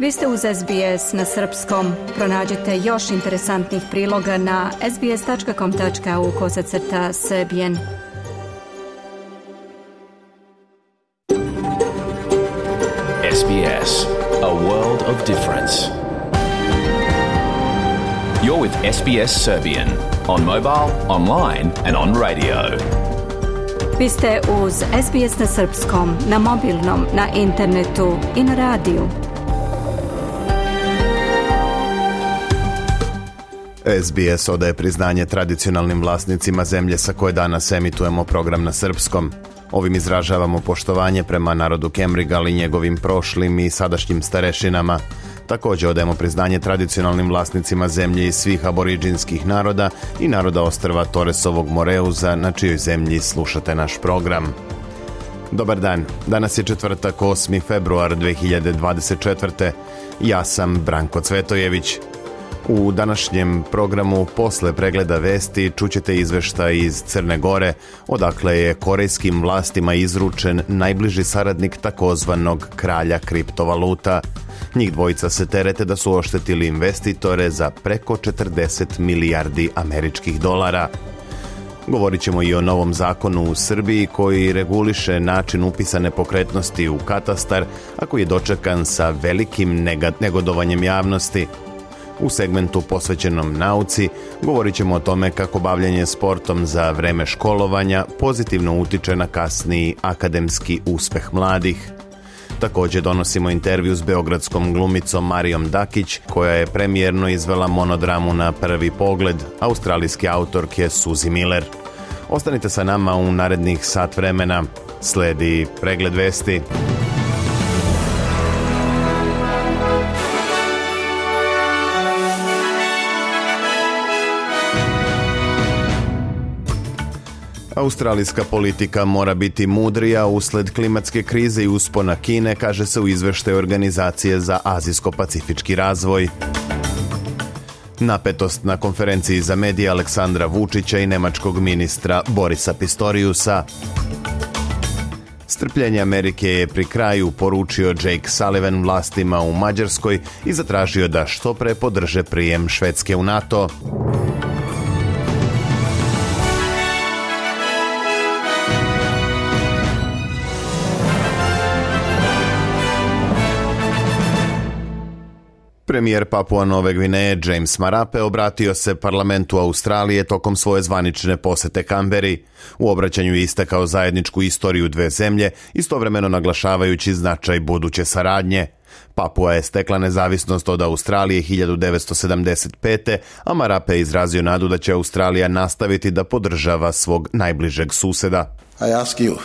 Vi ste uz SBS na srpskom. Pronađite još interesantnih priloga na sbs.com.au kosacrta srbijen. SBS, a world of difference. You're with SBS Serbian on mobile, online and on radio. Vi ste uz SBS na srpskom, na mobilnom, na internetu i na radiju. SBS odaje priznanje tradicionalnim vlasnicima zemlje sa koje danas emitujemo program na srpskom. Ovim izražavamo poštovanje prema narodu Kemrigal i njegovim prošlim i sadašnjim starešinama. Također odajemo priznanje tradicionalnim vlasnicima zemlje i svih aboriđinskih naroda i naroda ostrva Toresovog Moreuza na čijoj zemlji slušate naš program. Dobar dan, danas je četvrtak 8. februar 2024. Ja sam Branko Cvetojević. U današnjem programu posle pregleda vesti čućete izvešta iz Crne Gore, odakle je korejskim vlastima izručen najbliži saradnik takozvanog kralja kriptovaluta. Njih dvojica se terete da su oštetili investitore za preko 40 milijardi američkih dolara. Govorit ćemo i o novom zakonu u Srbiji koji reguliše način upisa nepokretnosti u katastar, a koji je dočekan sa velikim negodovanjem javnosti. U segmentu posvećenom nauci govorit ćemo o tome kako bavljanje sportom za vreme školovanja pozitivno utiče na kasniji akademski uspeh mladih. Također donosimo intervju s beogradskom glumicom Marijom Dakić, koja je premijerno izvela monodramu na prvi pogled, australijski autorke Suzy Miller. Ostanite sa nama u narednih sat vremena. Sledi pregled vesti. Australijska politika mora biti mudrija usled klimatske krize i uspona Kine, kaže se u izveštaju Organizacije za azijsko-pacifički razvoj. Napetost na konferenciji za medije Aleksandra Vučića i nemačkog ministra Borisa Pistoriusa. Strpljenje Amerike je pri kraju poručio Jake Sullivan vlastima u Mađarskoj i zatražio da što pre podrže prijem Švedske u NATO. Premijer Papua Nove Gvineje James Marape obratio se parlamentu Australije tokom svoje zvanične posete Kamberi. U obraćanju istakao zajedničku istoriju dve zemlje, istovremeno naglašavajući značaj buduće saradnje. Papua je stekla nezavisnost od Australije 1975. a Marape je izrazio nadu da će Australija nastaviti da podržava svog najbližeg suseda. I ask you,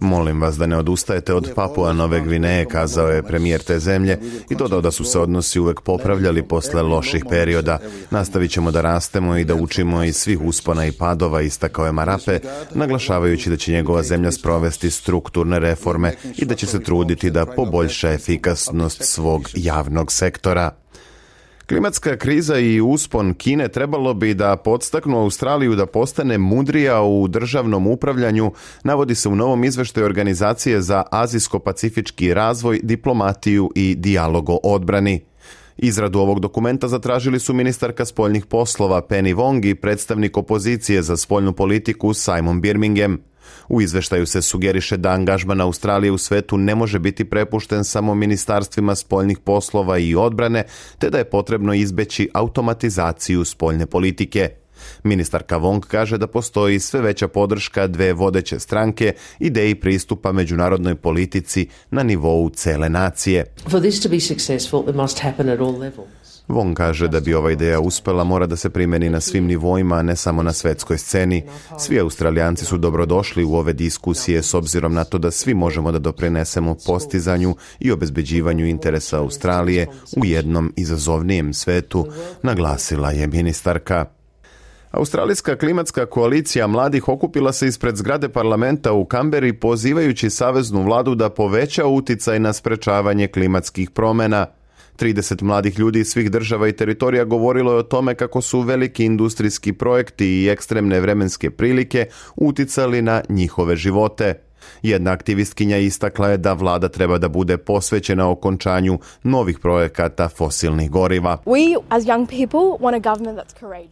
Molim vas da ne odustajete od Papua Nove Gvineje, kazao je premijer te zemlje i dodao da su se odnosi uvek popravljali posle loših perioda. Nastavit ćemo da rastemo i da učimo iz svih uspona i padova, istakao je Marape, naglašavajući da će njegova zemlja sprovesti strukturne reforme i da će se truditi da poboljša efikasnost svog javnog sektora. Klimatska kriza i uspon Kine trebalo bi da podstaknu Australiju da postane mudrija u državnom upravljanju, navodi se u novom izveštaju Organizacije za azijsko-pacifički razvoj, diplomatiju i dijalog odbrani. Izradu ovog dokumenta zatražili su ministarka spoljnih poslova Penny Wong i predstavnik opozicije za spoljnu politiku Simon Birmingham. U izveštaju se sugeriše da angažman Australije u svetu ne može biti prepušten samo ministarstvima spoljnih poslova i odbrane, te da je potrebno izbeći automatizaciju spoljne politike. Ministarka Wong kaže da postoji sve veća podrška dve vodeće stranke ideji pristupa međunarodnoj politici na nivou cele nacije. For this to be successful, it must happen at all levels. Von kaže da bi ova ideja uspela mora da se primeni na svim nivoima, a ne samo na svetskoj sceni. Svi Australijanci su dobrodošli u ove diskusije s obzirom na to da svi možemo da doprinesemo postizanju i obezbeđivanju interesa Australije u jednom izazovnijem svetu, naglasila je ministarka. Australijska klimatska koalicija mladih okupila se ispred zgrade parlamenta u Kamberi pozivajući saveznu vladu da poveća uticaj na sprečavanje klimatskih promjena – 30 mladih ljudi iz svih država i teritorija govorilo je o tome kako su veliki industrijski projekti i ekstremne vremenske prilike uticali na njihove živote. Jedna aktivistkinja istakla je da vlada treba da bude posvećena okončanju novih projekata fosilnih goriva.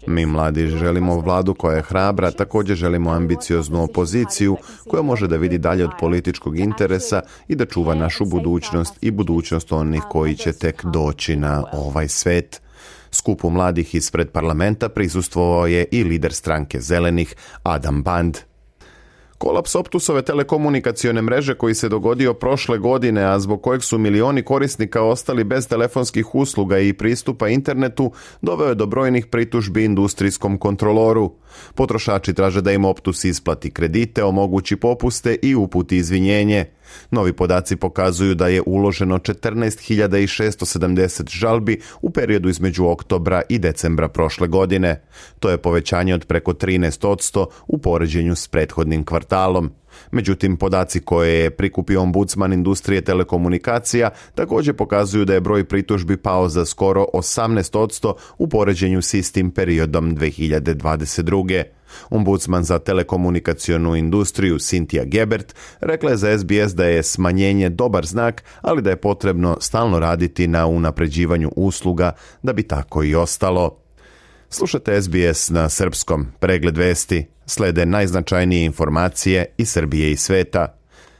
Mi mladi želimo vladu koja je hrabra, također želimo ambicioznu opoziciju koja može da vidi dalje od političkog interesa i da čuva našu budućnost i budućnost onih koji će tek doći na ovaj svet. Skupu mladih ispred parlamenta prisustvovao je i lider stranke zelenih Adam Band. Kolaps Optusove telekomunikacione mreže koji se dogodio prošle godine, a zbog kojeg su milioni korisnika ostali bez telefonskih usluga i pristupa internetu, doveo je do brojnih pritužbi industrijskom kontroloru. Potrošači traže da im Optus isplati kredite, omogući popuste i uputi izvinjenje. Novi podaci pokazuju da je uloženo 14.670 žalbi u periodu između oktobra i decembra prošle godine. To je povećanje od preko 13% u poređenju s prethodnim kvartalom. Međutim, podaci koje je prikupio ombudsman industrije telekomunikacija također pokazuju da je broj pritužbi pao za skoro 18% u poređenju s istim periodom 2022. Ombudsman za telekomunikacionu industriju Cynthia Gebert rekla je za SBS da je smanjenje dobar znak, ali da je potrebno stalno raditi na unapređivanju usluga da bi tako i ostalo. Slušate SBS na srpskom, pregled vesti, slede najznačajnije informacije iz Srbije i sveta.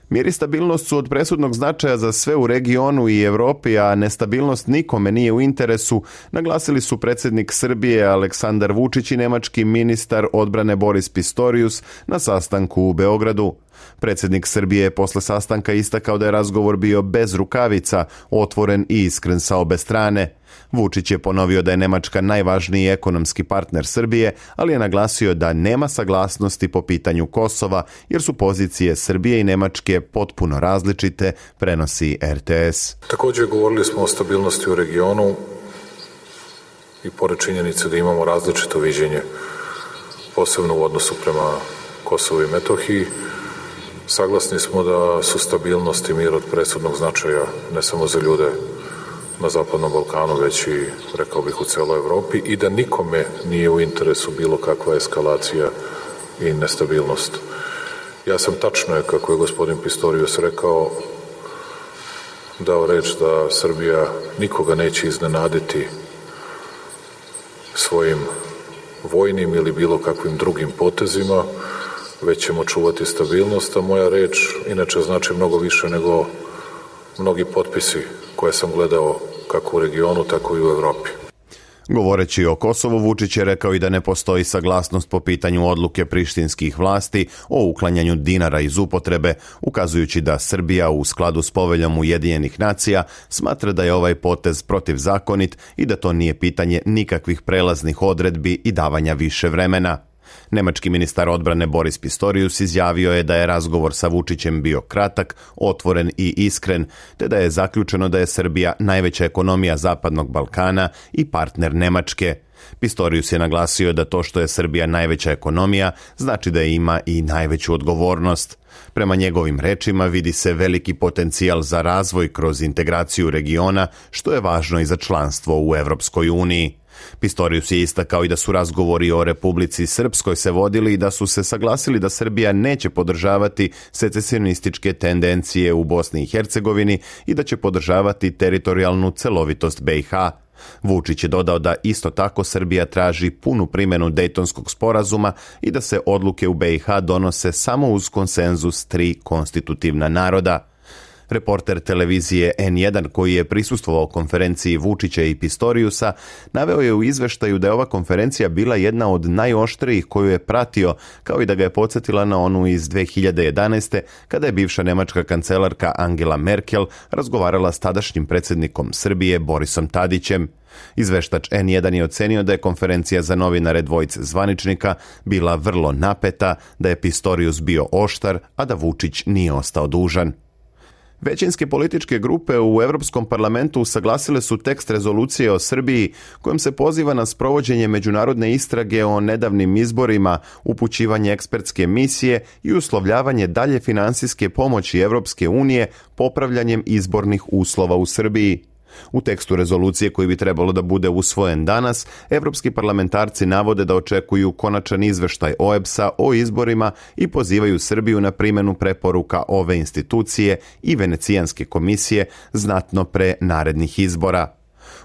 Mir i stabilnost su od presudnog značaja za sve u regionu i Europi, a nestabilnost nikome nije u interesu, naglasili su predsjednik Srbije Aleksandar Vučić i nemački ministar odbrane Boris Pistorius na sastanku u Beogradu. Predsjednik Srbije je posle sastanka istakao da je razgovor bio bez rukavica, otvoren i iskren sa obe strane. Vučić je ponovio da je Nemačka najvažniji ekonomski partner Srbije, ali je naglasio da nema saglasnosti po pitanju Kosova, jer su pozicije Srbije i Nemačke potpuno različite, prenosi RTS. Također govorili smo o stabilnosti u regionu i pored činjenice da imamo različito viđenje, posebno u odnosu prema Kosovu i Metohiji, Saglasni smo da su stabilnost i mir od presudnog značaja ne samo za ljude na Zapadnom Balkanu, već i, rekao bih, u celoj Evropi i da nikome nije u interesu bilo kakva eskalacija i nestabilnost. Ja sam tačno je, kako je gospodin Pistorius rekao, dao reč da Srbija nikoga neće iznenaditi svojim vojnim ili bilo kakvim drugim potezima, već ćemo čuvati stabilnost, a moja reč inače znači mnogo više nego mnogi potpisi koje sam gledao kako u regionu, tako i u Evropi. Govoreći o Kosovu, Vučić je rekao i da ne postoji saglasnost po pitanju odluke prištinskih vlasti o uklanjanju dinara iz upotrebe, ukazujući da Srbija u skladu s poveljom Ujedinjenih nacija smatra da je ovaj potez protivzakonit i da to nije pitanje nikakvih prelaznih odredbi i davanja više vremena. Nemački ministar odbrane Boris Pistorius izjavio je da je razgovor sa Vučićem bio kratak, otvoren i iskren, te da je zaključeno da je Srbija najveća ekonomija Zapadnog Balkana i partner Nemačke. Pistorius je naglasio da to što je Srbija najveća ekonomija znači da ima i najveću odgovornost. Prema njegovim rečima vidi se veliki potencijal za razvoj kroz integraciju regiona, što je važno i za članstvo u Europskoj uniji. Pistorius je istakao i da su razgovori o Republici Srpskoj se vodili i da su se saglasili da Srbija neće podržavati secesionističke tendencije u Bosni i Hercegovini i da će podržavati teritorijalnu celovitost BiH. Vučić je dodao da isto tako Srbija traži punu primjenu Dejtonskog sporazuma i da se odluke u BiH donose samo uz konsenzus tri konstitutivna naroda. Reporter televizije N1 koji je prisustvovao konferenciji Vučića i Pistoriusa naveo je u izveštaju da je ova konferencija bila jedna od najoštrijih koju je pratio, kao i da ga je podsjetila na onu iz 2011. kada je bivša nemačka kancelarka Angela Merkel razgovarala s tadašnjim predsjednikom Srbije Borisom Tadićem. Izveštač N1 je ocenio da je konferencija za novinare dvojice zvaničnika bila vrlo napeta, da je Pistorius bio oštar, a da Vučić nije ostao dužan. Većinske političke grupe u Europskom parlamentu usaglasile su tekst rezolucije o Srbiji kojom se poziva na sprovođenje međunarodne istrage o nedavnim izborima, upućivanje ekspertske misije i uslovljavanje dalje financijske pomoći Europske unije popravljanjem izbornih uslova u Srbiji. U tekstu rezolucije koji bi trebalo da bude usvojen danas, evropski parlamentarci navode da očekuju konačan izveštaj OEBS-a o izborima i pozivaju Srbiju na primjenu preporuka ove institucije i Venecijanske komisije znatno pre narednih izbora.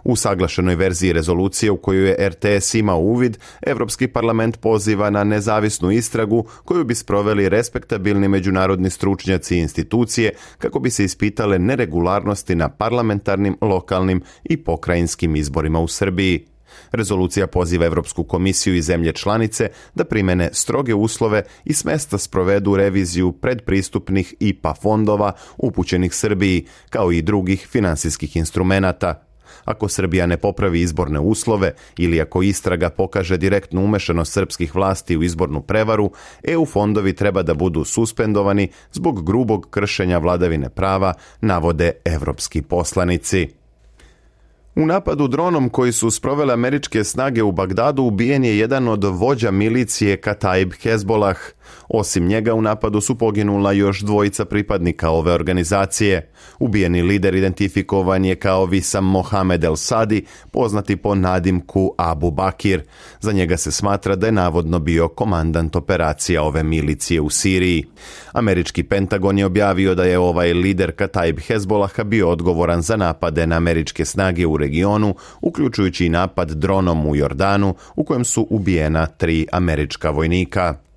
U saglašenoj verziji rezolucije u kojoj je RTS imao uvid, Evropski parlament poziva na nezavisnu istragu koju bi sproveli respektabilni međunarodni stručnjaci i institucije kako bi se ispitale neregularnosti na parlamentarnim, lokalnim i pokrajinskim izborima u Srbiji. Rezolucija poziva Evropsku komisiju i zemlje članice da primene stroge uslove i smesta sprovedu reviziju predpristupnih IPA fondova upućenih Srbiji, kao i drugih finansijskih instrumenata. Ako Srbija ne popravi izborne uslove ili ako istraga pokaže direktnu umešanost srpskih vlasti u izbornu prevaru, EU fondovi treba da budu suspendovani zbog grubog kršenja vladavine prava, navode evropski poslanici. U napadu dronom koji su sprovele američke snage u Bagdadu ubijen je jedan od vođa milicije Kataib Hezbolah. Osim njega u napadu su poginula još dvojica pripadnika ove organizacije. Ubijeni lider identifikovan je kao Visam Mohamed El Sadi, poznati po nadimku Abu Bakir. Za njega se smatra da je navodno bio komandant operacija ove milicije u Siriji. Američki Pentagon je objavio da je ovaj lider Kataib Hezbolaha bio odgovoran za napade na američke snage u regionu, uključujući i napad dronom u Jordanu, u kojem su ubijena tri američka vojnika.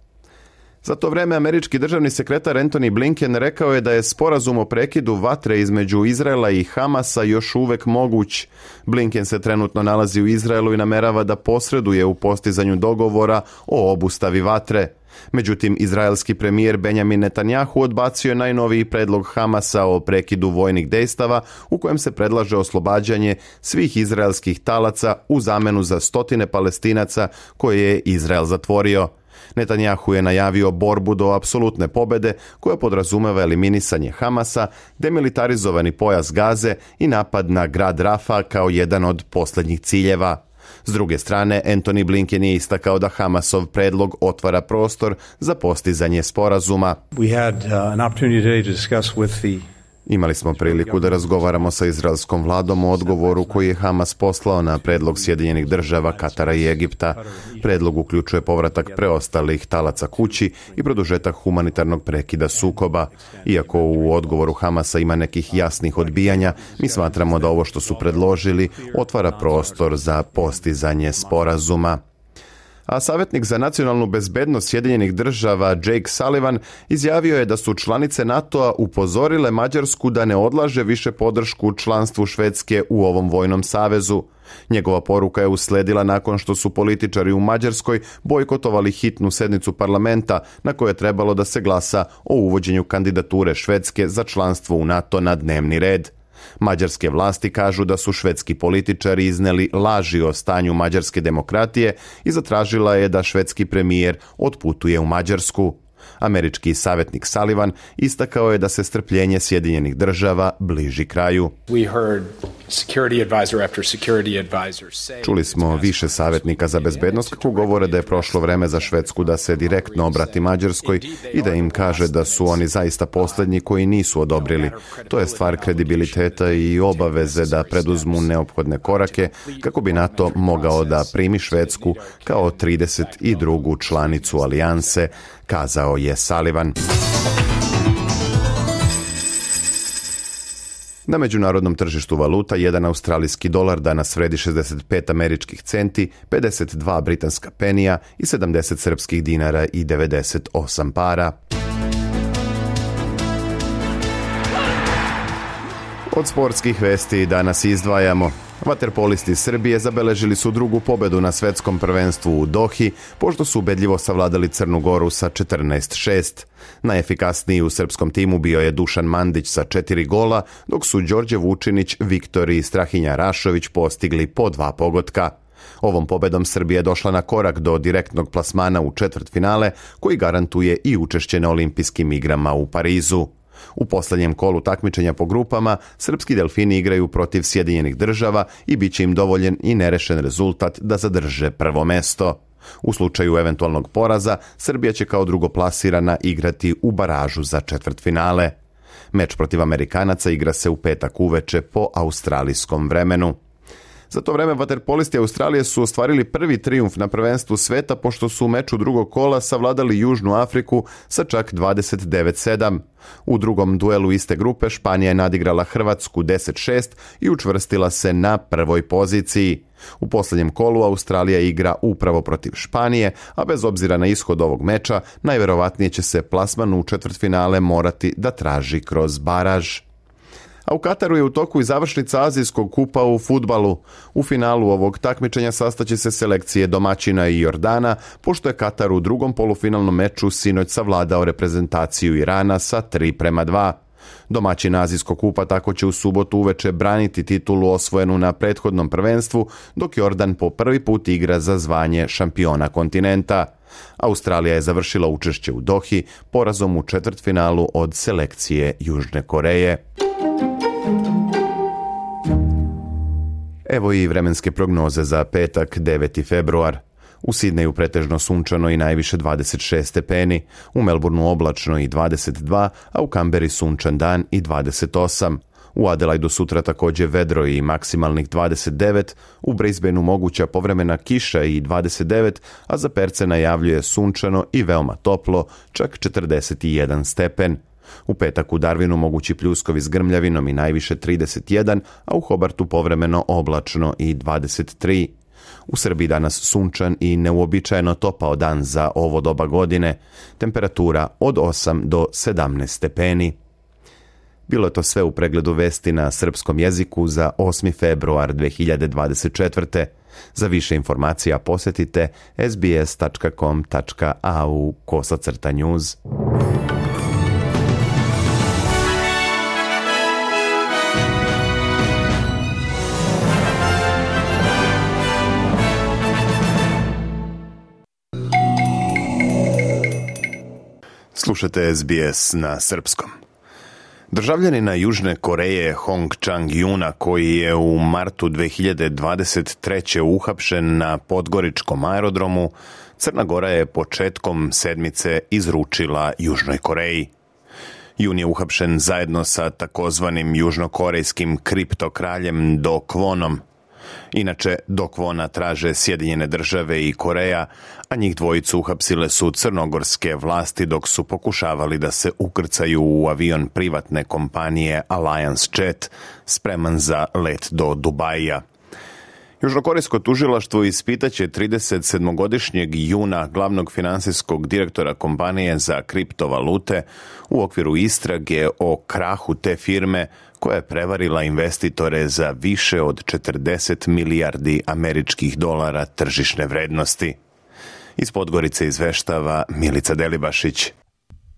Za to vreme američki državni sekretar Anthony Blinken rekao je da je sporazum o prekidu vatre između Izraela i Hamasa još uvek moguć. Blinken se trenutno nalazi u Izraelu i namerava da posreduje u postizanju dogovora o obustavi vatre. Međutim, izraelski premijer Benjamin Netanjahu odbacio je najnoviji predlog Hamasa o prekidu vojnih dejstava u kojem se predlaže oslobađanje svih izraelskih talaca u zamenu za stotine palestinaca koje je Izrael zatvorio. Netanjahu je najavio borbu do apsolutne pobede koja podrazumeva eliminisanje Hamasa, demilitarizovani pojas Gaze i napad na grad Rafa kao jedan od posljednjih ciljeva. S druge strane, Anthony Blinken je istakao da Hamasov predlog otvara prostor za postizanje sporazuma. We had uh, an opportunity today to discuss with the Imali smo priliku da razgovaramo sa izraelskom vladom o odgovoru koji je Hamas poslao na predlog Sjedinjenih država, Katara i Egipta. Predlog uključuje povratak preostalih talaca kući i produžetak humanitarnog prekida sukoba. Iako u odgovoru Hamasa ima nekih jasnih odbijanja, mi smatramo da ovo što su predložili otvara prostor za postizanje sporazuma a savjetnik za nacionalnu bezbednost Sjedinjenih država Jake Sullivan izjavio je da su članice NATO-a upozorile Mađarsku da ne odlaže više podršku članstvu Švedske u ovom vojnom savezu. Njegova poruka je usledila nakon što su političari u Mađarskoj bojkotovali hitnu sednicu parlamenta na kojoj je trebalo da se glasa o uvođenju kandidature Švedske za članstvo u NATO na dnevni red. Mađarske vlasti kažu da su švedski političari izneli laži o stanju mađarske demokratije i zatražila je da švedski premijer otputuje u Mađarsku. Američki savjetnik Sullivan istakao je da se strpljenje Sjedinjenih država bliži kraju. Čuli smo više savjetnika za bezbednost kako govore da je prošlo vreme za Švedsku da se direktno obrati Mađarskoj i da im kaže da su oni zaista posljednji koji nisu odobrili. To je stvar kredibiliteta i obaveze da preduzmu neophodne korake kako bi NATO mogao da primi Švedsku kao 32. članicu alijanse, kazao je Sullivan. Na međunarodnom tržištu valuta jedan australijski dolar danas vredi 65 američkih centi, 52 britanska penija i 70 srpskih dinara i 98 para. Od sportskih vesti danas izdvajamo. Vaterpolisti Srbije zabeležili su drugu pobedu na svetskom prvenstvu u Dohi, pošto su ubedljivo savladali Crnu Goru sa 14-6. Najefikasniji u srpskom timu bio je Dušan Mandić sa četiri gola, dok su Đorđe Vučinić, Viktor i Strahinja Rašović postigli po dva pogotka. Ovom pobedom Srbija je došla na korak do direktnog plasmana u četvrt finale, koji garantuje i učešće na olimpijskim igrama u Parizu. U posljednjem kolu takmičenja po grupama, srpski delfini igraju protiv Sjedinjenih država i bit će im dovoljen i nerešen rezultat da zadrže prvo mesto. U slučaju eventualnog poraza, Srbija će kao drugoplasirana igrati u baražu za četvrtfinale. Meč protiv Amerikanaca igra se u petak uveče po australijskom vremenu. Za to vreme vaterpolisti Australije su ostvarili prvi trijumf na prvenstvu sveta pošto su u meču drugog kola savladali Južnu Afriku sa čak 29-7. U drugom duelu iste grupe Španija je nadigrala Hrvatsku 10-6 i učvrstila se na prvoj poziciji. U posljednjem kolu Australija igra upravo protiv Španije, a bez obzira na ishod ovog meča, najverovatnije će se plasman u četvrtfinale morati da traži kroz baraž a u Kataru je u toku i završnica Azijskog kupa u futbalu. U finalu ovog takmičenja sastaće se selekcije domaćina i Jordana, pošto je Katar u drugom polufinalnom meču sinoć savladao reprezentaciju Irana sa 3 prema 2. Domaćin Azijskog kupa tako će u subotu uveče braniti titulu osvojenu na prethodnom prvenstvu, dok Jordan po prvi put igra za zvanje šampiona kontinenta. Australija je završila učešće u Dohi porazom u četvrtfinalu od selekcije Južne Koreje. Evo i vremenske prognoze za petak 9. februar. U Sidneju pretežno sunčano i najviše 26 stepeni, u Melbourneu oblačno i 22, a u Kamberi sunčan dan i 28. U Adelaidu sutra također vedro i maksimalnih 29, u Brisbaneu moguća povremena kiša i 29, a za Perce najavljuje sunčano i veoma toplo, čak 41 stepen. U petak u Darwinu mogući pljuskovi s grmljavinom i najviše 31, a u Hobartu povremeno oblačno i 23. U Srbiji danas sunčan i neuobičajeno topao dan za ovo doba godine, temperatura od 8 do 17 stepeni. Bilo je to sve u pregledu vesti na srpskom jeziku za 8. februar 2024. Za više informacija posjetite sbs.com.au kosacrta news. Slušate SBS na srpskom. Državljanina Južne Koreje Hong Chang-yuna koji je u martu 2023. uhapšen na Podgoričkom aerodromu, Crna Gora je početkom sedmice izručila Južnoj Koreji. Jun je uhapšen zajedno sa takozvanim južnokorejskim kriptokraljem Do Kvonom, Inače, dok Vona traže Sjedinjene države i Koreja, a njih dvojicu uhapsile su crnogorske vlasti dok su pokušavali da se ukrcaju u avion privatne kompanije Alliance Jet, spreman za let do Dubaja. Južnokorejsko tužilaštvo ispitaće 37-godišnjeg juna glavnog finansijskog direktora kompanije za kriptovalute u okviru istrage o krahu te firme koja je prevarila investitore za više od 40 milijardi američkih dolara tržišne vrednosti. Iz Podgorice izveštava Milica Delibašić.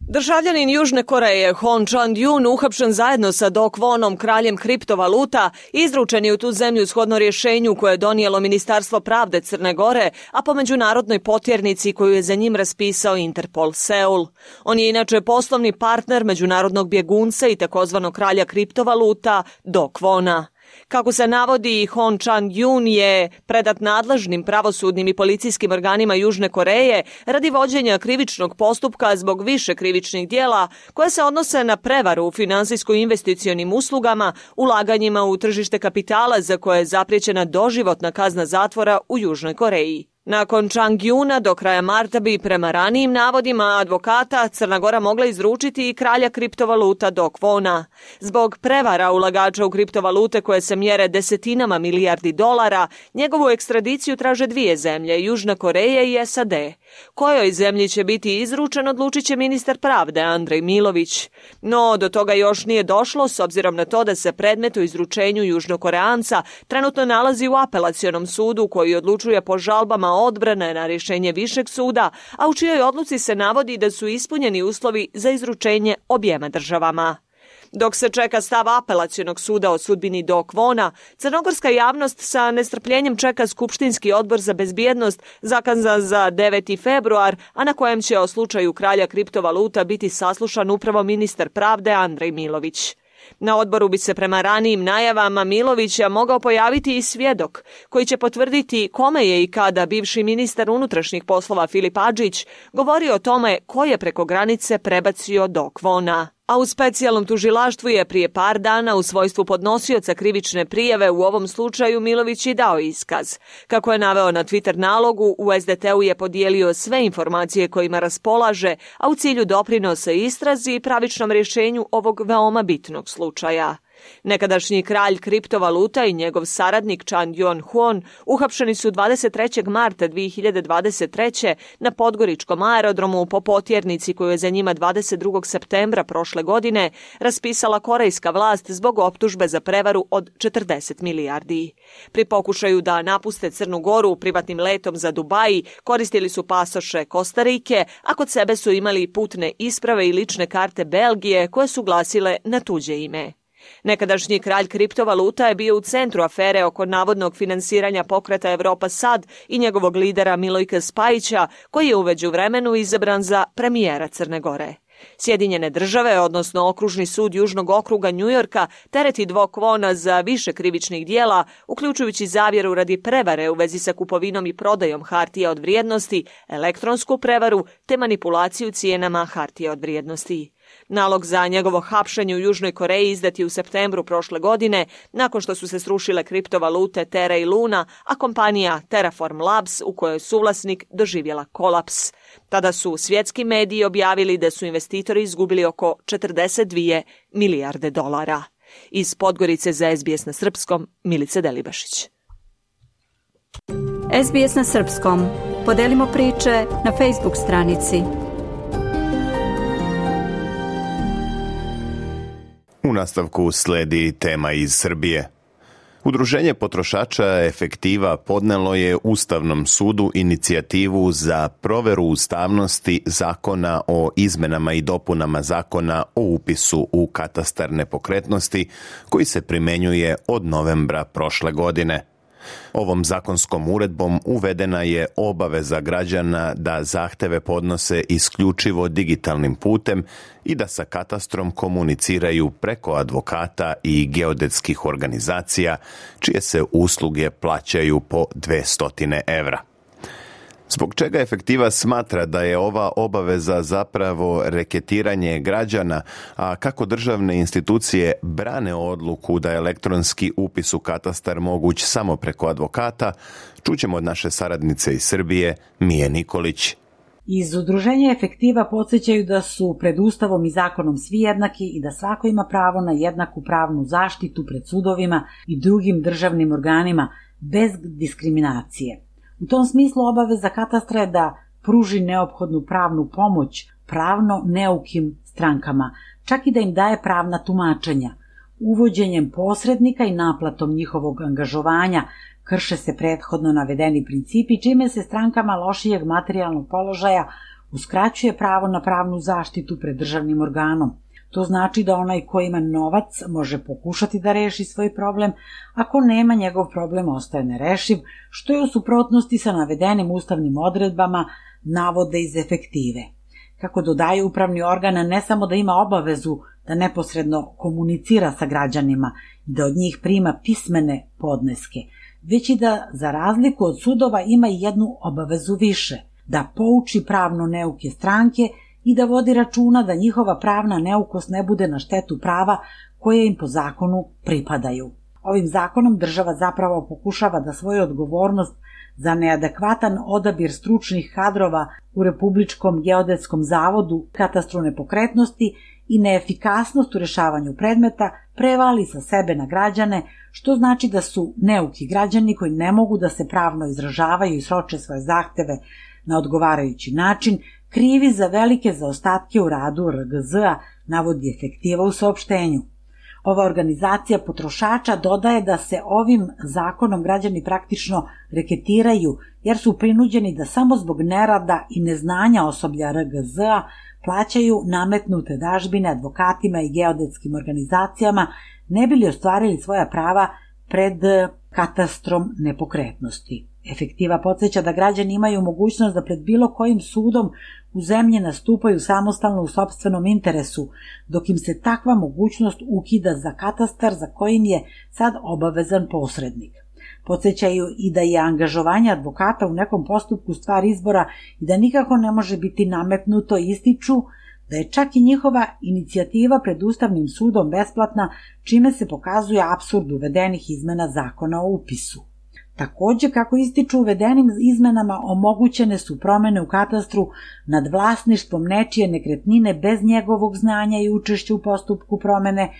Državljanin Južne Koreje Hon Chand-yun uhapšen zajedno sa Dok Vonom, kraljem kriptovaluta, izručen je u tu zemlju shodno rješenju koje je donijelo Ministarstvo pravde Crne Gore, a po međunarodnoj potjernici koju je za njim raspisao Interpol Seul. On je inače poslovni partner međunarodnog bjegunca i takozvanog kralja kriptovaluta Dok Vona. Kako se navodi, Hon Chan-yun je predat nadležnim pravosudnim i policijskim organima Južne Koreje radi vođenja krivičnog postupka zbog više krivičnih dijela koje se odnose na prevaru u finansijsko-investicionim uslugama, ulaganjima u tržište kapitala za koje je zapriječena doživotna kazna zatvora u Južnoj Koreji. Nakon Chang-yuna do kraja marta bi prema ranijim navodima advokata Crna Gora mogla izručiti i kralja kriptovaluta Dok Vona. Zbog prevara ulagača u kriptovalute koje se mjere desetinama milijardi dolara, njegovu ekstradiciju traže dvije zemlje, Južna Koreja i SAD. Kojoj zemlji će biti izručen odlučit će ministar pravde Andrej Milović. No, do toga još nije došlo s obzirom na to da se predmet o izručenju Južnokoreanca trenutno nalazi u apelacionom sudu koji odlučuje po žalbama odbrane na rješenje Višeg suda, a u čijoj odluci se navodi da su ispunjeni uslovi za izručenje objema državama. Dok se čeka stav apelacionog suda o sudbini do Kvona, crnogorska javnost sa nestrpljenjem čeka Skupštinski odbor za bezbjednost zakazan za 9. februar, a na kojem će o slučaju kralja kriptovaluta biti saslušan upravo ministar pravde Andrej Milović. Na odboru bi se prema ranijim najavama Milovića mogao pojaviti i svjedok koji će potvrditi kome je i kada bivši ministar unutrašnjih poslova Filip Adžić govorio o tome ko je preko granice prebacio do Kvona. A u specijalnom tužilaštvu je prije par dana u svojstvu podnosioca krivične prijave u ovom slučaju Milović i dao iskaz. Kako je naveo na Twitter nalogu, u SDT-u je podijelio sve informacije kojima raspolaže, a u cilju doprinosa istrazi i pravičnom rješenju ovog veoma bitnog slučaja. Nekadašnji kralj kriptovaluta i njegov saradnik Chan Yuan Huon uhapšeni su 23. marta 2023. na Podgoričkom aerodromu po potjernici koju je za njima 22. septembra prošle godine raspisala korejska vlast zbog optužbe za prevaru od 40 milijardi. Pri pokušaju da napuste Crnu Goru privatnim letom za Dubaji koristili su pasoše Kostarike, a kod sebe su imali putne isprave i lične karte Belgije koje su glasile na tuđe ime. Nekadašnji kralj kriptovaluta je bio u centru afere oko navodnog finansiranja pokreta Evropa Sad i njegovog lidera Milojka Spajića, koji je uveđu vremenu izabran za premijera Crne Gore. Sjedinjene države, odnosno okružni sud Južnog okruga Njujorka, tereti dvok vona za više krivičnih dijela, uključujući zavjeru radi prevare u vezi sa kupovinom i prodajom hartija od vrijednosti, elektronsku prevaru te manipulaciju cijenama hartija od vrijednosti. Nalog za njegovo hapšenje u Južnoj Koreji izdat je u septembru prošle godine, nakon što su se srušile kriptovalute Terra i Luna, a kompanija Terraform Labs, u kojoj je suvlasnik, doživjela kolaps. Tada su svjetski mediji objavili da su investitori izgubili oko 42 milijarde dolara. Iz Podgorice za SBS na Srpskom, Milice Delibašić. SBS na Srpskom. Podelimo priče na Facebook stranici U nastavku sledi tema iz Srbije. Udruženje potrošača Efektiva podnelo je Ustavnom sudu inicijativu za proveru ustavnosti zakona o izmenama i dopunama zakona o upisu u katastar nepokretnosti koji se primenjuje od novembra prošle godine. Ovom zakonskom uredbom uvedena je obaveza građana da zahteve podnose isključivo digitalnim putem i da sa katastrom komuniciraju preko advokata i geodetskih organizacija, čije se usluge plaćaju po 200 evra. Zbog čega efektiva smatra da je ova obaveza zapravo reketiranje građana, a kako državne institucije brane odluku da je elektronski upis u katastar moguć samo preko advokata, čućemo od naše saradnice iz Srbije, Mije Nikolić. Iz udruženja efektiva podsjećaju da su pred Ustavom i zakonom svi jednaki i da svako ima pravo na jednaku pravnu zaštitu pred sudovima i drugim državnim organima bez diskriminacije. U tom smislu obaveza katastra je da pruži neophodnu pravnu pomoć pravno neukim strankama, čak i da im daje pravna tumačenja. Uvođenjem posrednika i naplatom njihovog angažovanja krše se prethodno navedeni principi, čime se strankama lošijeg materijalnog položaja uskraćuje pravo na pravnu zaštitu pred državnim organom. To znači da onaj ko ima novac može pokušati da reši svoj problem, ako nema njegov problem ostaje nerešiv, što je u suprotnosti sa navedenim ustavnim odredbama navode iz efektive. Kako dodaje upravni organ ne samo da ima obavezu da neposredno komunicira sa građanima i da od njih prima pismene podneske, već i da za razliku od sudova ima jednu obavezu više, da pouči pravno neuke stranke i da vodi računa da njihova pravna neukost ne bude na štetu prava koje im po zakonu pripadaju. Ovim zakonom država zapravo pokušava da svoju odgovornost za neadekvatan odabir stručnih kadrova u Republičkom geodetskom zavodu katastru nepokretnosti i neefikasnost u rešavanju predmeta prevali sa sebe na građane, što znači da su neuki građani koji ne mogu da se pravno izražavaju i sroče svoje zahteve na odgovarajući način, krivi za velike zaostatke u radu RGZ-a, navodi efektiva u saopštenju. Ova organizacija potrošača dodaje da se ovim zakonom građani praktično reketiraju jer su prinuđeni da samo zbog nerada i neznanja osoblja RGZ-a plaćaju nametnute dažbine advokatima i geodetskim organizacijama ne bili ostvarili svoja prava pred katastrom nepokretnosti. Efektiva podsjeća da građani imaju mogućnost da pred bilo kojim sudom u zemlji nastupaju samostalno u sobstvenom interesu, dok im se takva mogućnost ukida za katastar za kojim je sad obavezan posrednik. Podsećaju i da je angažovanje advokata u nekom postupku stvar izbora i da nikako ne može biti nametnuto ističu da je čak i njihova inicijativa pred Ustavnim sudom besplatna, čime se pokazuje absurd uvedenih izmena zakona o upisu. Takođe, kako ističu uvedenim izmenama, omogućene su promene u katastru nad vlasništvom nečije nekretnine bez njegovog znanja i učešća u postupku promene,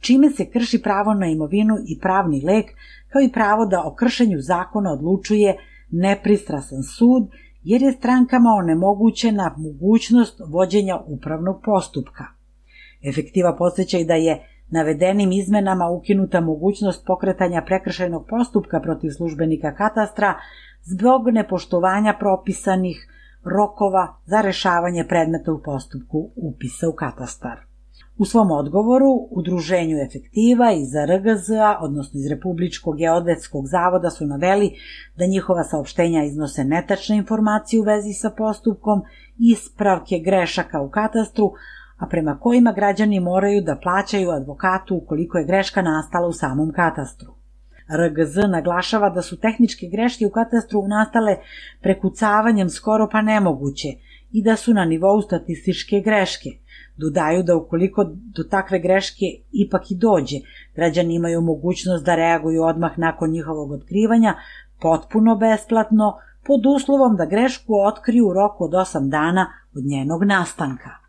čime se krši pravo na imovinu i pravni lek, kao i pravo da o kršenju zakona odlučuje nepristrasan sud, jer je strankama onemogućena mogućnost vođenja upravnog postupka. Efektiva posjeća i da je navedenim izmenama ukinuta mogućnost pokretanja prekršajnog postupka protiv službenika katastra zbog nepoštovanja propisanih rokova za rešavanje predmeta u postupku upisa u katastar. U svom odgovoru Udruženju efektiva iz RGZ-a, odnosno iz Republičkog geodetskog zavoda su naveli da njihova saopštenja iznose netačne informacije u vezi sa postupkom, ispravke grešaka u katastru, a prema kojima građani moraju da plaćaju advokatu ukoliko je greška nastala u samom katastru. RGZ naglašava da su tehničke greške u katastru nastale prekucavanjem skoro pa nemoguće i da su na nivou statističke greške. Dodaju da ukoliko do takve greške ipak i dođe, građani imaju mogućnost da reaguju odmah nakon njihovog otkrivanja, potpuno besplatno, pod uslovom da grešku otkriju u roku od 8 dana od njenog nastanka.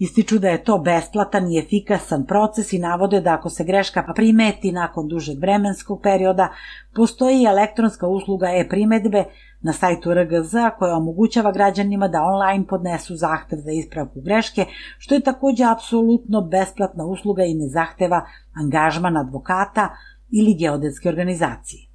Ističu da je to besplatan i efikasan proces i navode da ako se greška primeti nakon dužeg vremenskog perioda, postoji elektronska usluga e-primetbe na sajtu RGZ koja omogućava građanima da online podnesu zahtev za ispravku greške, što je takođe apsolutno besplatna usluga i ne zahteva angažman advokata ili geodetske organizacije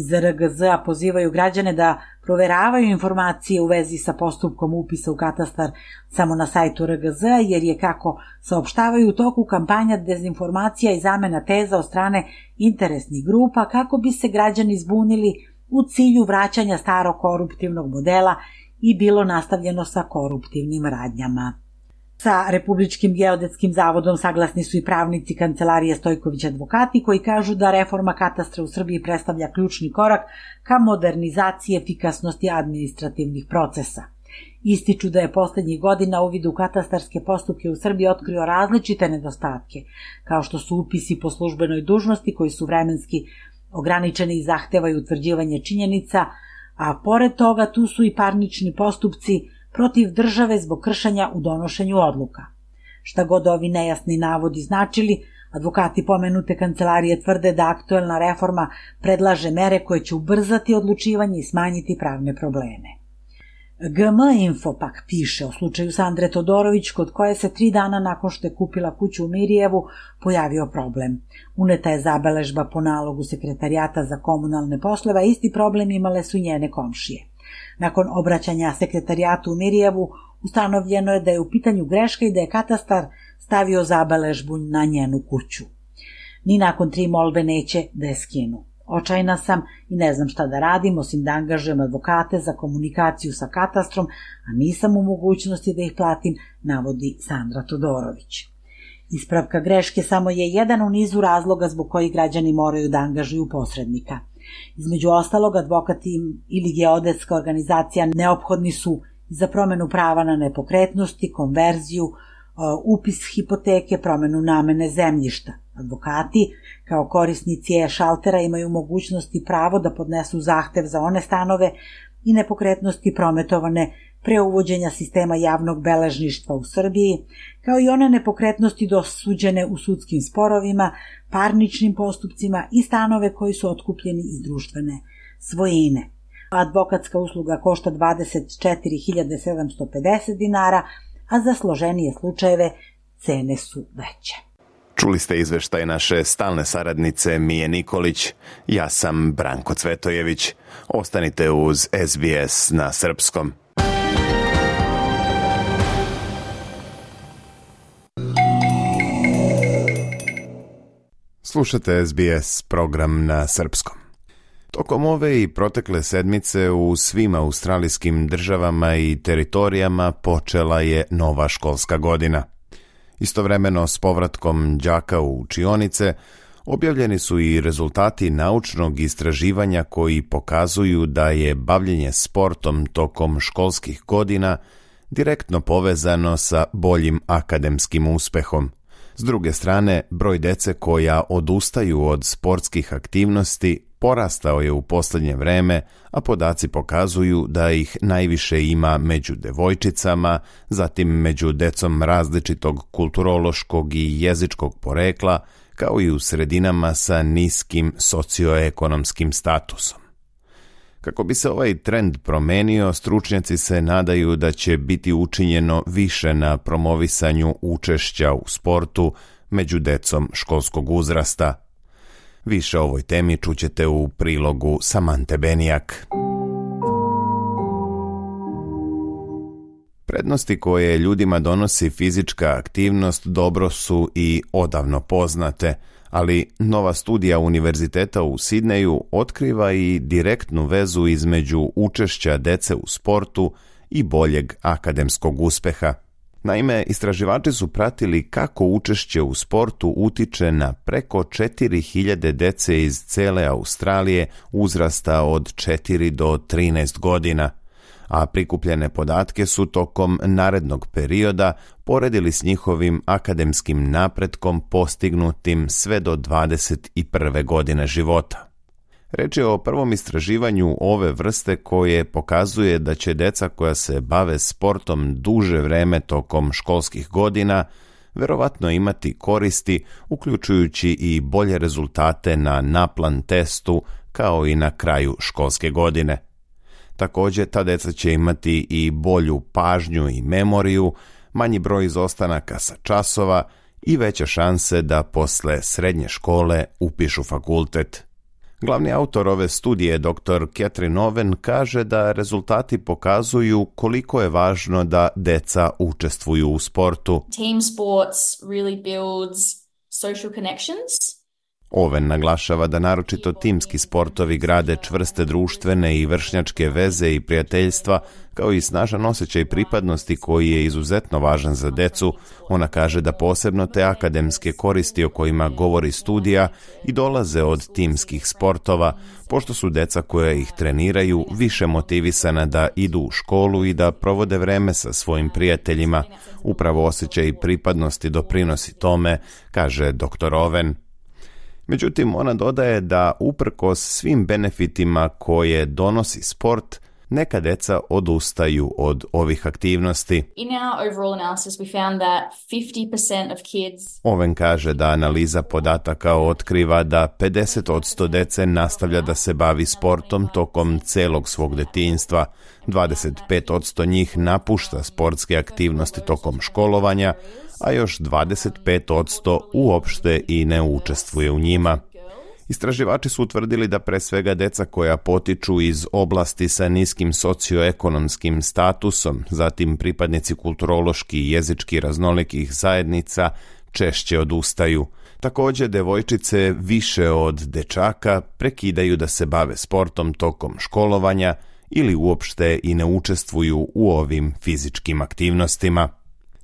iz RGZ-a pozivaju građane da proveravaju informacije u vezi sa postupkom upisa u katastar samo na sajtu RGZ, jer je, kako saopštavaju u toku kampanja dezinformacija i zamena teza od strane interesnih grupa kako bi se građani zbunili u cilju vraćanja starog koruptivnog modela i bilo nastavljeno sa koruptivnim radnjama. Sa Republičkim geodetskim zavodom saglasni su i pravnici kancelarije Stojković advokati koji kažu da reforma katastra u Srbiji predstavlja ključni korak ka modernizaciji efikasnosti administrativnih procesa. Ističu da je poslednjih godina uvid u katastarske postupke u Srbiji otkrio različite nedostatke, kao što su upisi po službenoj dužnosti koji su vremenski ograničeni i zahtevaju utvrđivanje činjenica, a pored toga tu su i parnični postupci protiv države zbog kršanja u donošenju odluka. Šta god ovi nejasni navodi značili, advokati pomenute kancelarije tvrde da aktuelna reforma predlaže mere koje će ubrzati odlučivanje i smanjiti pravne probleme. GM Info pak piše o slučaju Sandre Todorović kod koje se tri dana nakon što je kupila kuću u Mirijevu pojavio problem. Uneta je zabeležba po nalogu sekretarijata za komunalne poslove, a isti problem imale su njene komšije. Nakon obraćanja sekretarijatu u Mirijevu, ustanovljeno je da je u pitanju greška i da je katastar stavio zabeležbu na njenu kuću. Ni nakon tri molbe neće da je skinu. Očajna sam i ne znam šta da radim, osim da angažujem advokate za komunikaciju sa katastrom, a nisam u mogućnosti da ih platim, navodi Sandra Todorović. Ispravka greške samo je jedan u nizu razloga zbog kojih građani moraju da angažuju posrednika. Između ostalog, advokati ili geodetska organizacija neophodni su za promenu prava na nepokretnosti, konverziju, e, upis hipoteke, promenu namene zemljišta. Advokati, kao korisnici e-šaltera, imaju mogućnost i pravo da podnesu zahtev za one stanove i nepokretnosti prometovane pre uvođenja sistema javnog beležništva u Srbiji, kao i one nepokretnosti dosuđene u sudskim sporovima, parničnim postupcima i stanove koji su otkupljeni iz društvene svojine. Advokatska usluga košta 24.750 dinara, a za složenije slučajeve cene su veće. Čuli ste izveštaj naše stalne saradnice Mije Nikolić. Ja sam Branko Cvetojević. Ostanite uz SBS na srpskom. Slušate SBS program na srpskom. Tokom ove i protekle sedmice u svim australijskim državama i teritorijama počela je nova školska godina. Istovremeno s povratkom đaka u učionice objavljeni su i rezultati naučnog istraživanja koji pokazuju da je bavljenje sportom tokom školskih godina direktno povezano sa boljim akademskim uspehom. S druge strane, broj dece koja odustaju od sportskih aktivnosti porastao je u posljednje vreme, a podaci pokazuju da ih najviše ima među devojčicama, zatim među decom različitog kulturološkog i jezičkog porekla, kao i u sredinama sa niskim socioekonomskim statusom. Kako bi se ovaj trend promenio, stručnjaci se nadaju da će biti učinjeno više na promovisanju učešća u sportu među decom školskog uzrasta. Više o ovoj temi čućete u prilogu Samante Benijak. Prednosti koje ljudima donosi fizička aktivnost dobro su i odavno poznate – ali nova studija Univerziteta u Sidneju otkriva i direktnu vezu između učešća dece u sportu i boljeg akademskog uspeha. Naime, istraživači su pratili kako učešće u sportu utiče na preko 4000 dece iz cele Australije uzrasta od 4 do 13 godina a prikupljene podatke su tokom narednog perioda poredili s njihovim akademskim napretkom postignutim sve do 21. godine života. Reč je o prvom istraživanju ove vrste koje pokazuje da će deca koja se bave sportom duže vreme tokom školskih godina verovatno imati koristi, uključujući i bolje rezultate na naplan testu kao i na kraju školske godine. Također, ta deca će imati i bolju pažnju i memoriju, manji broj izostanaka sa časova i veće šanse da posle srednje škole upišu fakultet. Glavni autor ove studije, dr. Catherine Owen, kaže da rezultati pokazuju koliko je važno da deca učestvuju u sportu. Team sports really builds social connections Oven naglašava da naročito timski sportovi grade čvrste društvene i vršnjačke veze i prijateljstva, kao i snažan osjećaj pripadnosti koji je izuzetno važan za decu. Ona kaže da posebno te akademske koristi o kojima govori studija i dolaze od timskih sportova, pošto su deca koja ih treniraju više motivisana da idu u školu i da provode vreme sa svojim prijateljima. Upravo osjećaj pripadnosti doprinosi tome, kaže dr. Oven. Međutim, ona dodaje da uprkos svim benefitima koje donosi sport, neka deca odustaju od ovih aktivnosti. In our overall analysis we found that 50% of kids Oven kaže da analiza podataka otkriva da 50% dece nastavlja da se bavi sportom tokom celog svog detinjstva, 25% njih napušta sportske aktivnosti tokom školovanja, a još 25% uopšte i ne učestvuje u njima. Istraživači su utvrdili da pre svega deca koja potiču iz oblasti sa niskim socioekonomskim statusom, zatim pripadnici kulturološki i jezički raznolikih zajednica, češće odustaju. Također, devojčice više od dečaka prekidaju da se bave sportom tokom školovanja ili uopšte i ne učestvuju u ovim fizičkim aktivnostima.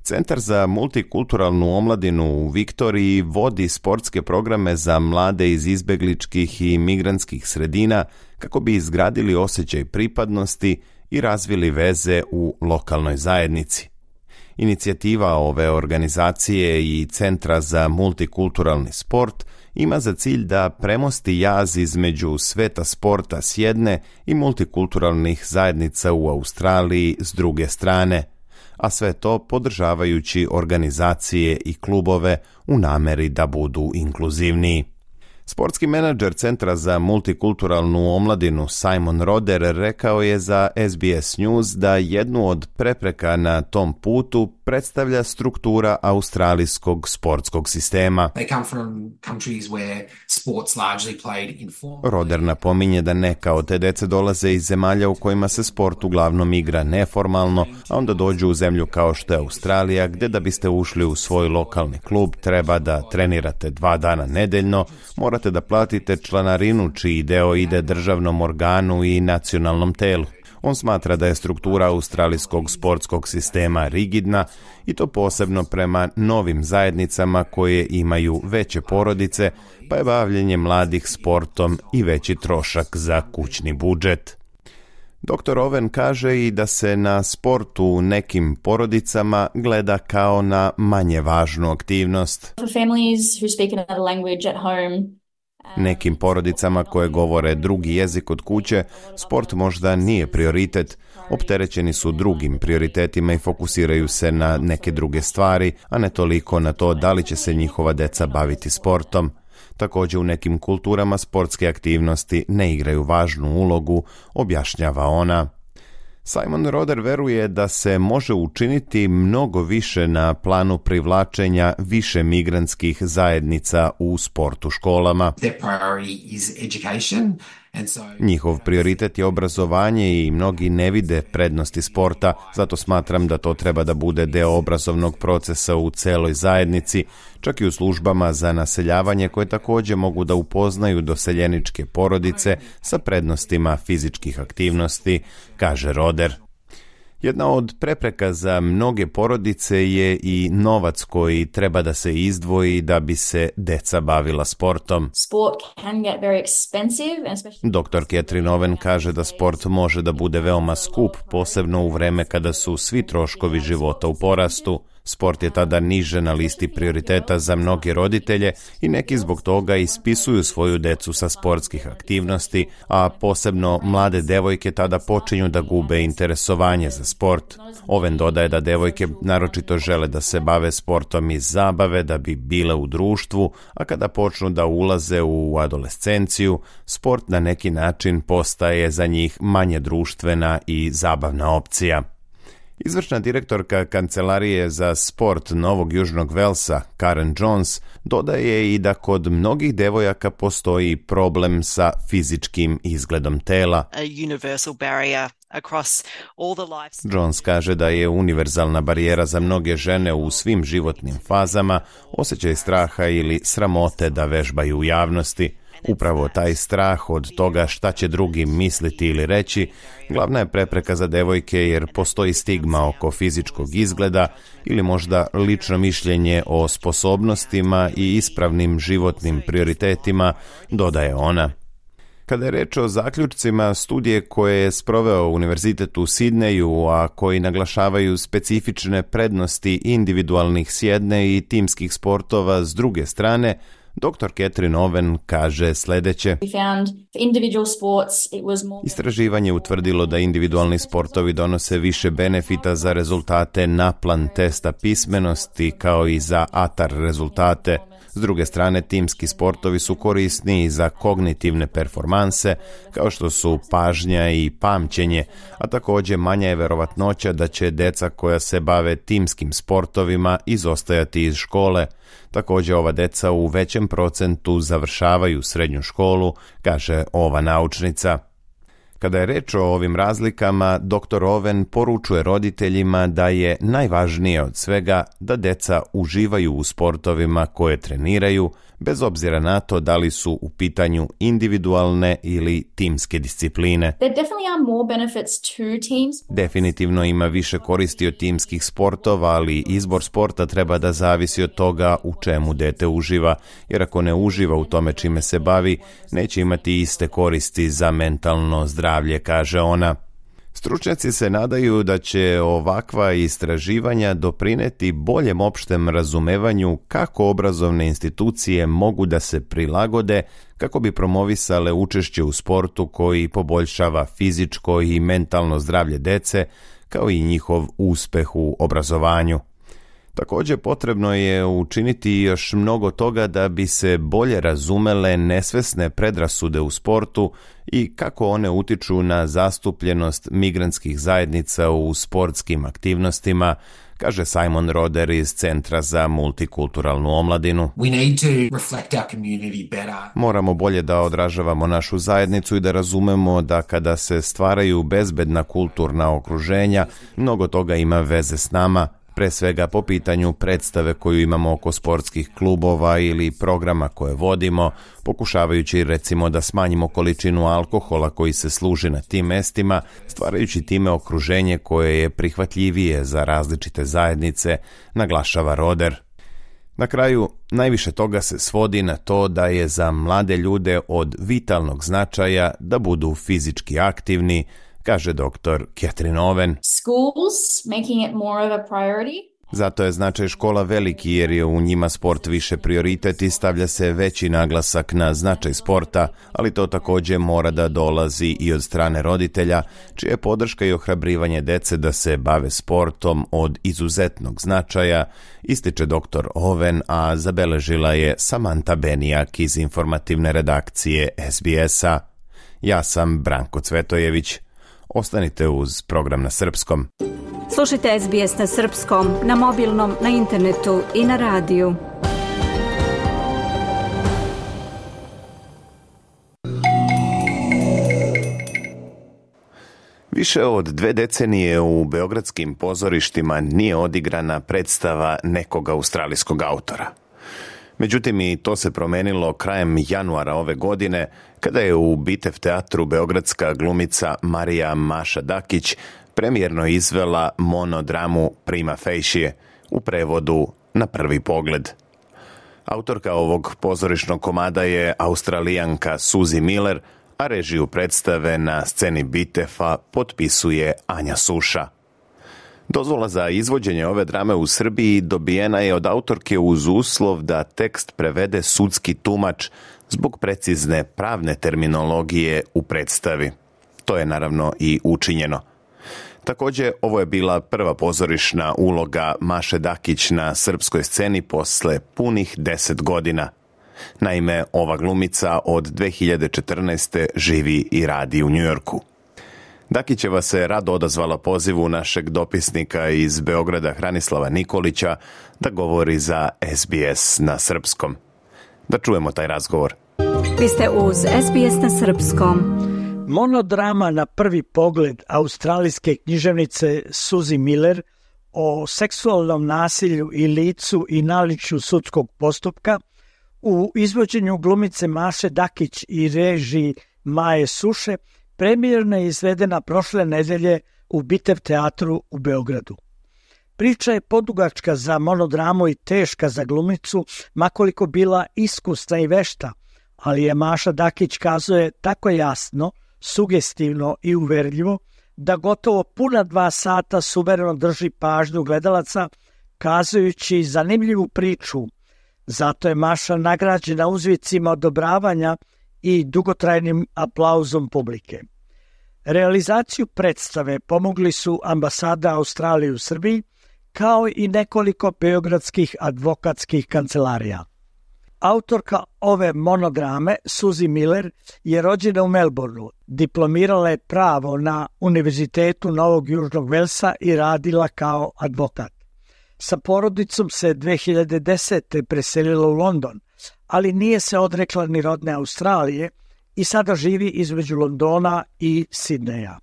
Centar za multikulturalnu omladinu u Viktoriji vodi sportske programe za mlade iz izbegličkih i migrantskih sredina kako bi izgradili osjećaj pripadnosti i razvili veze u lokalnoj zajednici. Inicijativa ove organizacije i Centra za multikulturalni sport ima za cilj da premosti jaz između sveta sporta s jedne i multikulturalnih zajednica u Australiji s druge strane – a sve to podržavajući organizacije i klubove u nameri da budu inkluzivniji. Sportski menadžer Centra za multikulturalnu omladinu Simon Roder rekao je za SBS News da jednu od prepreka na tom putu predstavlja struktura australijskog sportskog sistema. Roder napominje da neka od te dece dolaze iz zemalja u kojima se sport uglavnom igra neformalno, a onda dođu u zemlju kao što je Australija, gdje da biste ušli u svoj lokalni klub treba da trenirate dva dana nedeljno, morate da platite članarinu čiji deo ide državnom organu i nacionalnom telu. On smatra da je struktura australijskog sportskog sistema rigidna i to posebno prema novim zajednicama koje imaju veće porodice, pa je bavljenje mladih sportom i veći trošak za kućni budžet. Dr. Oven kaže i da se na sportu u nekim porodicama gleda kao na manje važnu aktivnost. For families who speak another language at home, Nekim porodicama koje govore drugi jezik od kuće, sport možda nije prioritet, opterećeni su drugim prioritetima i fokusiraju se na neke druge stvari, a ne toliko na to da li će se njihova deca baviti sportom. Također u nekim kulturama sportske aktivnosti ne igraju važnu ulogu, objašnjava ona. Simon Roder veruje da se može učiniti mnogo više na planu privlačenja više migrantskih zajednica u sportu školama. Njihov prioritet je obrazovanje i mnogi ne vide prednosti sporta, zato smatram da to treba da bude deo obrazovnog procesa u celoj zajednici, čak i u službama za naseljavanje koje također mogu da upoznaju doseljeničke porodice sa prednostima fizičkih aktivnosti, kaže Roder. Jedna od prepreka za mnoge porodice je i novac koji treba da se izdvoji da bi se deca bavila sportom. sport can get very expensive, especially Dr. Catherine Owen kaže da sport može da bude veoma skup, posebno u vreme kada su svi troškovi života u porastu. Sport je tada niže na listi prioriteta za mnoge roditelje i neki zbog toga ispisuju svoju decu sa sportskih aktivnosti, a posebno mlade devojke tada počinju da gube interesovanje za sport. Oven dodaje da devojke naročito žele da se bave sportom iz zabave da bi bile u društvu, a kada počnu da ulaze u adolescenciju, sport na neki način postaje za njih manje društvena i zabavna opcija. Izvršna direktorka Kancelarije za sport Novog Južnog Velsa, Karen Jones, dodaje i da kod mnogih devojaka postoji problem sa fizičkim izgledom tela. Jones kaže da je univerzalna barijera za mnoge žene u svim životnim fazama osjećaj straha ili sramote da vežbaju u javnosti. Upravo taj strah od toga šta će drugi misliti ili reći, glavna je prepreka za devojke jer postoji stigma oko fizičkog izgleda ili možda lično mišljenje o sposobnostima i ispravnim životnim prioritetima, dodaje ona. Kada je reč o zaključcima studije koje je sproveo Univerzitet u Sidneju, a koji naglašavaju specifične prednosti individualnih s jedne i timskih sportova s druge strane, Dr. Catherine Owen kaže sledeće. Istraživanje je utvrdilo da individualni sportovi donose više benefita za rezultate naplan testa pismenosti kao i za ATAR rezultate. S druge strane, timski sportovi su korisniji za kognitivne performanse, kao što su pažnja i pamćenje, a također manja je verovatnoća da će deca koja se bave timskim sportovima izostajati iz škole. Također ova deca u većem procentu završavaju srednju školu, kaže ova naučnica. Kada je reč o ovim razlikama, dr. Oven poručuje roditeljima da je najvažnije od svega da deca uživaju u sportovima koje treniraju, bez obzira na to da li su u pitanju individualne ili timske discipline. there definitely are more benefits to teams Definitivno ima više koristi od timskih sportova, ali izbor sporta treba da zavisi od toga u čemu dete uživa, jer ako ne uživa u tome čime se bavi, neće imati iste koristi za mentalno zdravlje, kaže ona. Stručnjaci se nadaju da će ovakva istraživanja doprineti boljem opštem razumevanju kako obrazovne institucije mogu da se prilagode kako bi promovisale učešće u sportu koji poboljšava fizičko i mentalno zdravlje dece, kao i njihov uspeh u obrazovanju. Također potrebno je učiniti još mnogo toga da bi se bolje razumele nesvesne predrasude u sportu i kako one utiču na zastupljenost migrantskih zajednica u sportskim aktivnostima, kaže Simon Roder iz Centra za multikulturalnu omladinu. We need to reflect our community better. Moramo bolje da odražavamo našu zajednicu i da razumemo da kada se stvaraju bezbedna kulturna okruženja, mnogo toga ima veze s nama, pre svega po pitanju predstave koju imamo oko sportskih klubova ili programa koje vodimo, pokušavajući recimo da smanjimo količinu alkohola koji se služi na tim mestima, stvarajući time okruženje koje je prihvatljivije za različite zajednice, naglašava Roder. Na kraju, najviše toga se svodi na to da je za mlade ljude od vitalnog značaja da budu fizički aktivni, kaže doktor Catherine Owen. Schools making it more of a priority. Zato je značaj škola veliki jer je u njima sport više prioritet i stavlja se veći naglasak na značaj sporta, ali to takođe mora da dolazi i od strane roditelja, čija je podrška i ohrabrivanje dece da se bave sportom od izuzetnog značaja, ističe dr. Oven, a zabeležila je Samantha Benijak iz informativne redakcije SBS-a. Ja sam Branko Cvetojević. Ostanite uz program na srpskom. Slušajte SBS na srpskom, na mobilnom, na internetu i na radiju. Više od dve decenije u beogradskim pozorištima nije odigrana predstava nekog australijskog autora. Međutim, i to se promenilo krajem januara ove godine, kada je u Bitev teatru beogradska glumica Marija Maša Dakić premijerno izvela monodramu Prima facie u prevodu na prvi pogled. Autorka ovog pozorišnog komada je australijanka Suzy Miller, a režiju predstave na sceni Bitefa potpisuje Anja Suša. Dozvola za izvođenje ove drame u Srbiji dobijena je od autorke uz uslov da tekst prevede sudski tumač zbog precizne pravne terminologije u predstavi. To je naravno i učinjeno – Takođe, ovo je bila prva pozorišna uloga Maše Dakić na srpskoj sceni posle punih deset godina. Naime, ova glumica od 2014. živi i radi u Njujorku. Dakićeva se rado odazvala pozivu našeg dopisnika iz Beograda Hranislava Nikolića da govori za SBS na srpskom. Da čujemo taj razgovor. Vi ste uz SBS na srpskom. Monodrama na prvi pogled australijske književnice Suzy Miller o seksualnom nasilju i licu i naličju sudskog postupka u izvođenju glumice Maše Dakić i režiji Maje Suše premijerna je izvedena prošle nedelje u Bitev teatru u Beogradu. Priča je podugačka za monodramu i teška za glumicu, makoliko bila iskusna i vešta, ali je Maša Dakić kazuje tako jasno – sugestivno i uverljivo, da gotovo puna dva sata suvereno drži pažnju gledalaca, kazujući zanimljivu priču. Zato je Maša nagrađena uzvicima odobravanja i dugotrajnim aplauzom publike. Realizaciju predstave pomogli su ambasada Australije u Srbiji, kao i nekoliko beogradskih advokatskih kancelarija. Autorka ove monodrame, Suzy Miller, je rođena u Melbourneu. Diplomirala je pravo na Univerzitetu Novog Južnog Velsa i radila kao advokat. Sa porodicom se 2010. preselila u London, ali nije se odrekla ni rodne Australije i sada živi između Londona i Sidneja.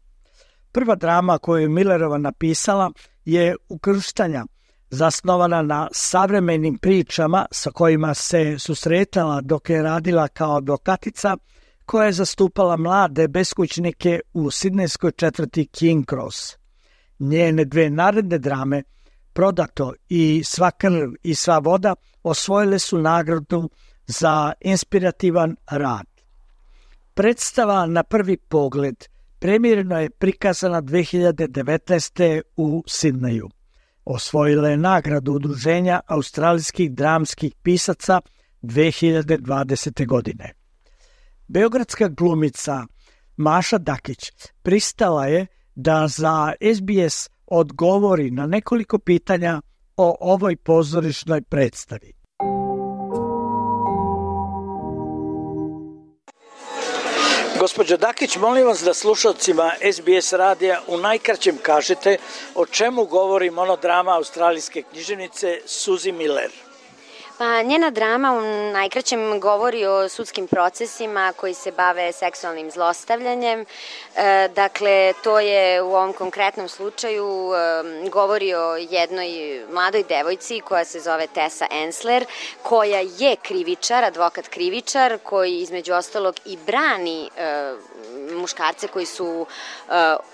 Prva drama koju je Millerova napisala je Ukrštanja – zasnovana na savremenim pričama sa kojima se susretala dok je radila kao advokatica koja je zastupala mlade beskućnike u sidnejskoj četvrti King Cross. Njene dve naredne drame, Prodato i Sva krv i sva voda, osvojile su nagradu za inspirativan rad. Predstava na prvi pogled premijerno je prikazana 2019. u Sidneju. Osvojila je nagradu Udruženja australijskih dramskih pisaca 2020. godine. Beogradska glumica Maša Dakić pristala je da za SBS odgovori na nekoliko pitanja o ovoj pozorišnoj predstavi. Gospođo Dakić, molim vas da slušalcima SBS radija u najkraćem kažete o čemu govori monodrama australijske književnice Suzy Miller. Pa njena drama u najkraćem govori o sudskim procesima koji se bave seksualnim zlostavljanjem. E, dakle, to je u ovom konkretnom slučaju e, govori o jednoj mladoj devojci koja se zove Tessa Ensler, koja je krivičar, advokat krivičar, koji između ostalog i brani e, muškarce koji su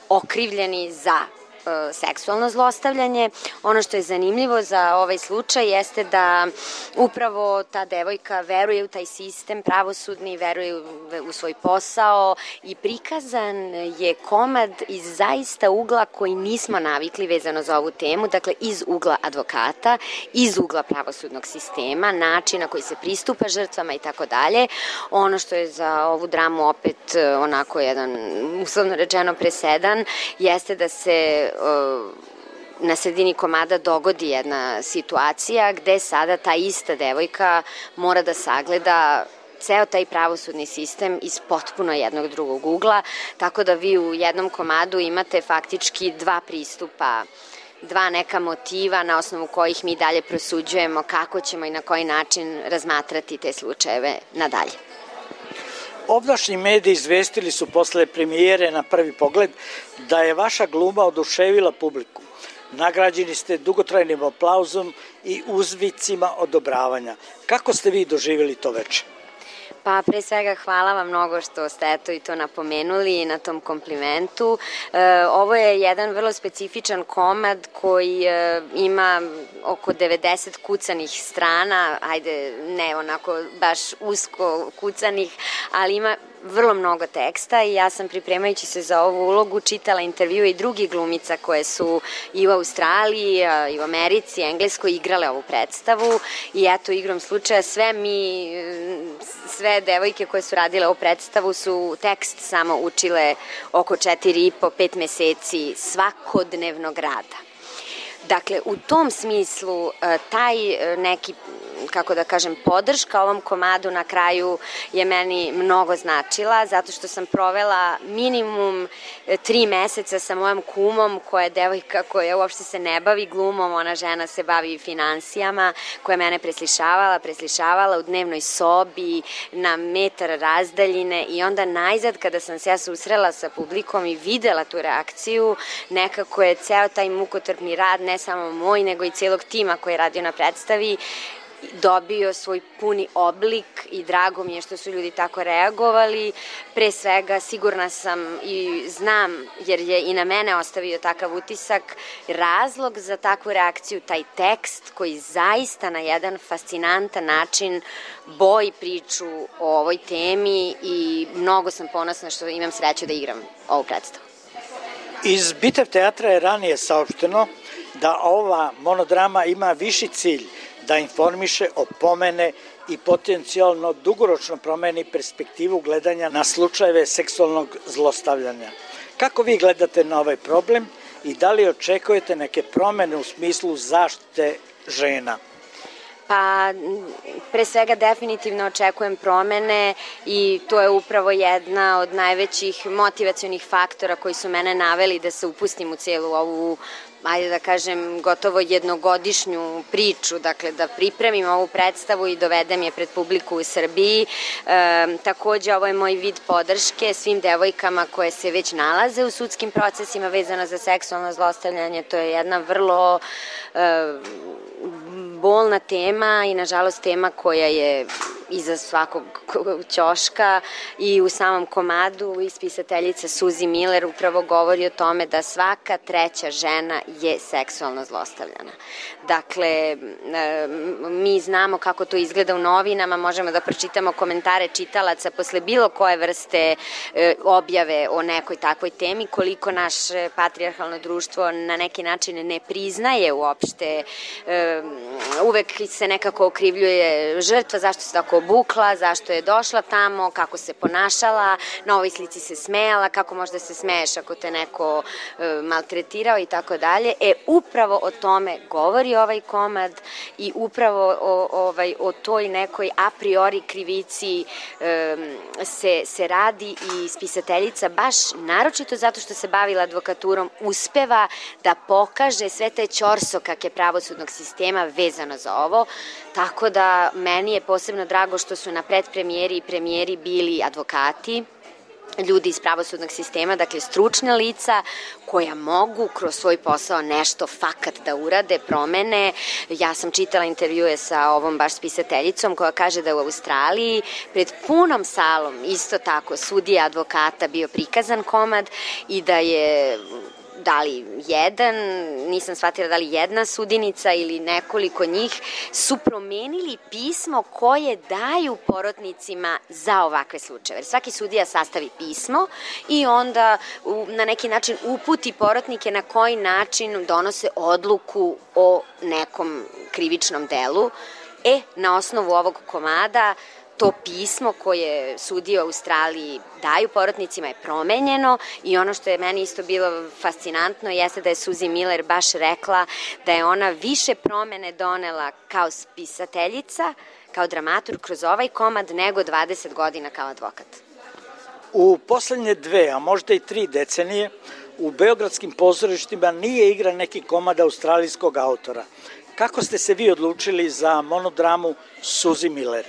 okrivljeni za seksualno zlostavljanje. Ono što je zanimljivo za ovaj slučaj jeste da upravo ta devojka veruje u taj sistem pravosudni, veruje u, u svoj posao i prikazan je komad iz zaista ugla koji nismo navikli vezano za ovu temu, dakle iz ugla advokata, iz ugla pravosudnog sistema, načina koji se pristupa žrtvama i tako dalje. Ono što je za ovu dramu opet e, onako jedan uslovno rečeno presedan jeste da se na sredini komada dogodi jedna situacija gde sada ta ista devojka mora da sagleda ceo taj pravosudni sistem iz potpuno jednog drugog ugla, tako da vi u jednom komadu imate faktički dva pristupa dva neka motiva na osnovu kojih mi dalje prosuđujemo kako ćemo i na koji način razmatrati te slučajeve nadalje. Ovdašnji mediji izvestili su posle premijere na prvi pogled da je vaša gluma oduševila publiku. Nagrađeni ste dugotrajnim aplauzom i uzvicima odobravanja. Kako ste vi doživjeli to veče? Pa pre svega hvala vam mnogo što ste eto i to napomenuli na tom komplimentu. E, ovo je jedan vrlo specifičan komad koji e, ima oko 90 kucanih strana, ajde ne onako baš usko kucanih, ali ima vrlo mnogo teksta i ja sam pripremajući se za ovu ulogu čitala intervju i drugih glumica koje su i u Australiji, i u Americi, i Engleskoj igrale ovu predstavu i eto igrom slučaja sve mi, sve devojke koje su radile ovu predstavu su tekst samo učile oko 4 i po, 5 meseci svakodnevnog rada. Dakle, u tom smislu taj neki kako da kažem, podrška ovom komadu na kraju je meni mnogo značila, zato što sam provela minimum e, tri meseca sa mojom kumom, koja je devojka koja uopšte se ne bavi glumom, ona žena se bavi financijama, koja je mene preslišavala, preslišavala u dnevnoj sobi, na metar razdaljine i onda najzad kada sam se ja susrela sa publikom i videla tu reakciju, nekako je ceo taj mukotrpni rad, ne samo moj, nego i celog tima koji je radio na predstavi, dobio svoj puni oblik i drago mi je što su ljudi tako reagovali. Pre svega sigurna sam i znam, jer je i na mene ostavio takav utisak, razlog za takvu reakciju, taj tekst koji zaista na jedan fascinantan način boji priču o ovoj temi i mnogo sam ponosna što imam sreću da igram ovu predstavu. Iz Bitev teatra je ranije saopšteno da ova monodrama ima viši cilj da informiše, opomene i potencijalno dugoročno promeni perspektivu gledanja na slučajeve seksualnog zlostavljanja. Kako vi gledate na ovaj problem i da li očekujete neke promene u smislu zaštite žena? Pa, pre svega definitivno očekujem promene i to je upravo jedna od najvećih motivacionih faktora koji su mene naveli da se upustim u celu ovu ajde da kažem, gotovo jednogodišnju priču, dakle da pripremim ovu predstavu i dovedem je pred publiku u Srbiji. E, takođe, ovo je moj vid podrške svim devojkama koje se već nalaze u sudskim procesima vezano za seksualno zlostavljanje. To je jedna vrlo e, bolna tema i nažalost tema koja je iza svakog ćoška i u samom komadu ispisateljica Suzy Miller upravo govori o tome da svaka treća žena je seksualno zlostavljana. Dakle, e, mi znamo kako to izgleda u novinama, možemo da pročitamo komentare čitalaca posle bilo koje vrste e, objave o nekoj takvoj temi, koliko naše patrijarhalno društvo na neki način ne priznaje uopšte, e, uvek se nekako okrivljuje žrtva, zašto se tako obukla, zašto je došla tamo, kako se ponašala, na ovoj slici se smejala, kako možda se smeješ ako te neko maltretirao i tako dalje. E, upravo o tome govori ovaj komad i upravo o, ovaj, o toj nekoj a priori krivici um, se, se radi i spisateljica baš naročito zato što se bavila advokaturom uspeva da pokaže sve te ćorsokake pravosudnog sistema vezano za ovo, tako da meni je posebno drago što su na predpremijeri i premijeri bili advokati, ljudi iz pravosudnog sistema, dakle stručna lica koja mogu kroz svoj posao nešto fakat da urade, promene. Ja sam čitala intervjue sa ovom baš spisateljicom koja kaže da u Australiji pred punom salom isto tako sudija advokata bio prikazan komad i da je da li jedan, nisam shvatila da li jedna sudinica ili nekoliko njih, su promenili pismo koje daju porotnicima za ovakve slučajeve. Svaki sudija sastavi pismo i onda na neki način uputi porotnike na koji način donose odluku o nekom krivičnom delu. E, na osnovu ovog komada to pismo koje sudije u Australiji daju porotnicima je promenjeno i ono što je meni isto bilo fascinantno jeste da je Suzy Miller baš rekla da je ona više promene donela kao spisateljica, kao dramatur kroz ovaj komad nego 20 godina kao advokat. U poslednje dve, a možda i tri decenije, u beogradskim pozorištima nije igra neki komad australijskog autora. Kako ste se vi odlučili za monodramu Suzy Miller?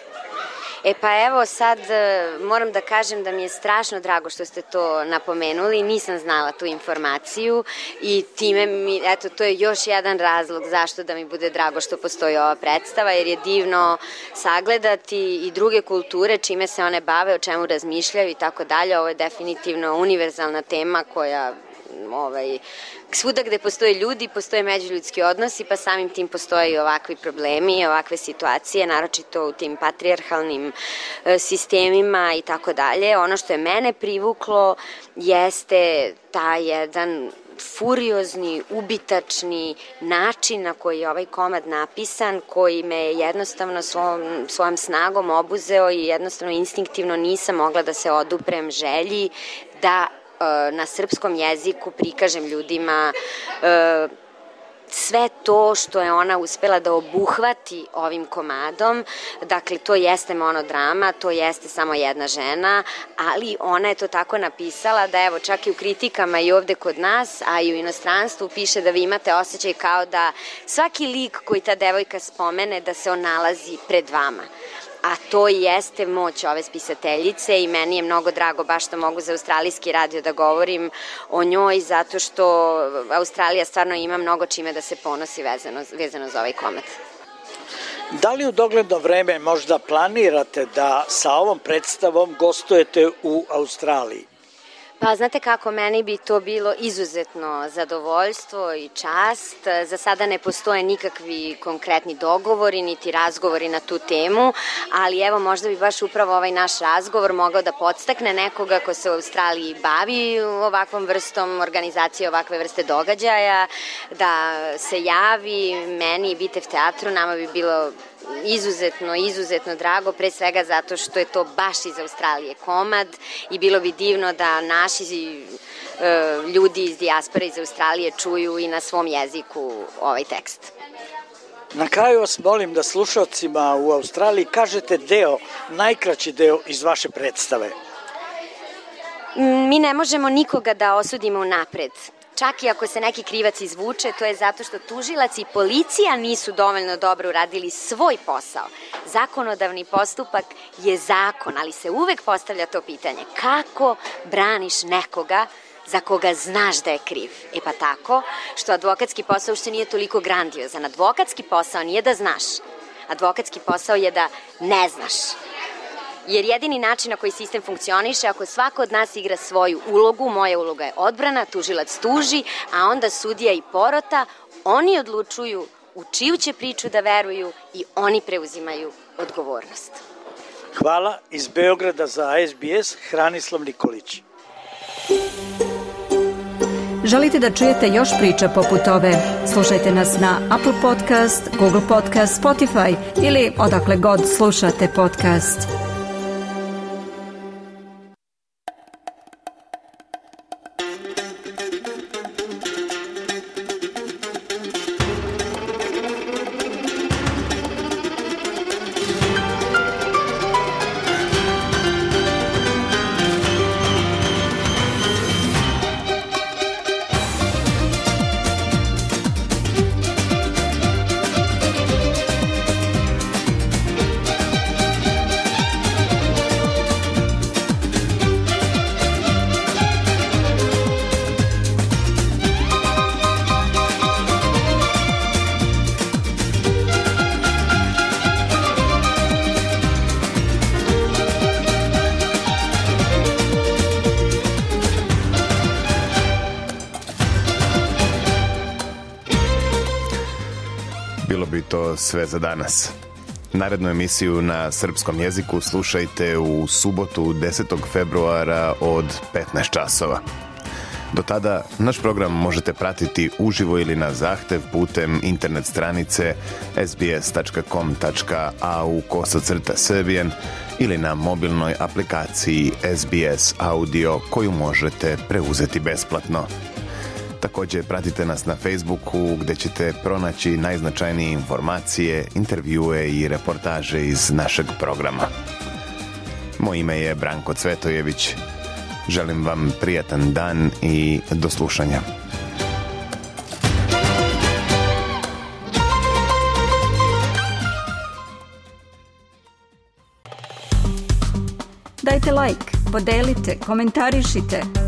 E pa evo sad e, moram da kažem da mi je strašno drago što ste to napomenuli, nisam znala tu informaciju i time mi, eto, to je još jedan razlog zašto da mi bude drago što postoji ova predstava, jer je divno sagledati i druge kulture, čime se one bave, o čemu razmišljaju i tako dalje. Ovo je definitivno univerzalna tema koja ovaj, svuda gde postoje ljudi, postoje međuljudski odnosi, pa samim tim postoje i ovakvi problemi, ovakve situacije, naročito u tim patrijarhalnim e, sistemima i tako dalje. Ono što je mene privuklo jeste ta jedan furiozni, ubitačni način na koji je ovaj komad napisan, koji me jednostavno svom, svojom snagom obuzeo i jednostavno instinktivno nisam mogla da se oduprem želji da na srpskom jeziku prikažem ljudima e, sve to što je ona uspela da obuhvati ovim komadom, dakle to jeste monodrama, to jeste samo jedna žena, ali ona je to tako napisala da evo čak i u kritikama i ovde kod nas, a i u inostranstvu piše da vi imate osjećaj kao da svaki lik koji ta devojka spomene da se on nalazi pred vama a to jeste moć ove spisateljice i meni je mnogo drago baš što mogu za australijski radio da govorim o njoj zato što Australija stvarno ima mnogo čime da se ponosi vezano, vezano za ovaj komet. Da li u dogledno vreme možda planirate da sa ovom predstavom gostujete u Australiji? Pa znate kako, meni bi to bilo izuzetno zadovoljstvo i čast. Za sada ne postoje nikakvi konkretni dogovori niti razgovori na tu temu, ali evo možda bi baš upravo ovaj naš razgovor mogao da podstakne nekoga ko se u Australiji bavi ovakvom vrstom organizacije, ovakve vrste događaja, da se javi meni i Bitev teatru, nama bi bilo izuzetno, izuzetno drago, pre svega zato što je to baš iz Australije komad i bilo bi divno da naši e, ljudi iz dijaspore iz Australije čuju i na svom jeziku ovaj tekst. Na kraju vas molim da slušalcima u Australiji kažete deo, najkraći deo iz vaše predstave. Mi ne možemo nikoga da osudimo napred. Čak i ako se neki krivac izvuče, to je zato što tužilac i policija nisu dovoljno dobro uradili svoj posao. Zakonodavni postupak je zakon, ali se uvek postavlja to pitanje. Kako braniš nekoga za koga znaš da je kriv. E pa tako, što advokatski posao ušte nije toliko grandiozan. Advokatski posao nije da znaš. Advokatski posao je da ne znaš jer jedini način na koji sistem funkcioniše, ako svako od nas igra svoju ulogu, moja uloga je odbrana, tužilac tuži, a onda sudija i porota, oni odlučuju u čiju će priču da veruju i oni preuzimaju odgovornost. Hvala iz Beograda za SBS Hranislav Nikolić. Želite da čujete još priča poput ove? Slušajte nas na Apple Podcast, Google Podcast, Spotify ili odakle god slušate podcast. Sve za danas. Narednu emisiju na srpskom jeziku slušajte u subotu 10. februara od 15 časova. Do tada naš program možete pratiti uživo ili na zahtev putem internet stranice sbs.com.au kosacrta Serbian ili na mobilnoj aplikaciji SBS Audio koju možete preuzeti besplatno. Takođe pratite nas na Facebooku gde ćete pronaći najznačajnije informacije, intervjue i reportaže iz našeg programa. Moje ime je Branko Cvetojević. Želim vam prijatan dan i do slušanja. Dajte like, podelite, komentarišite.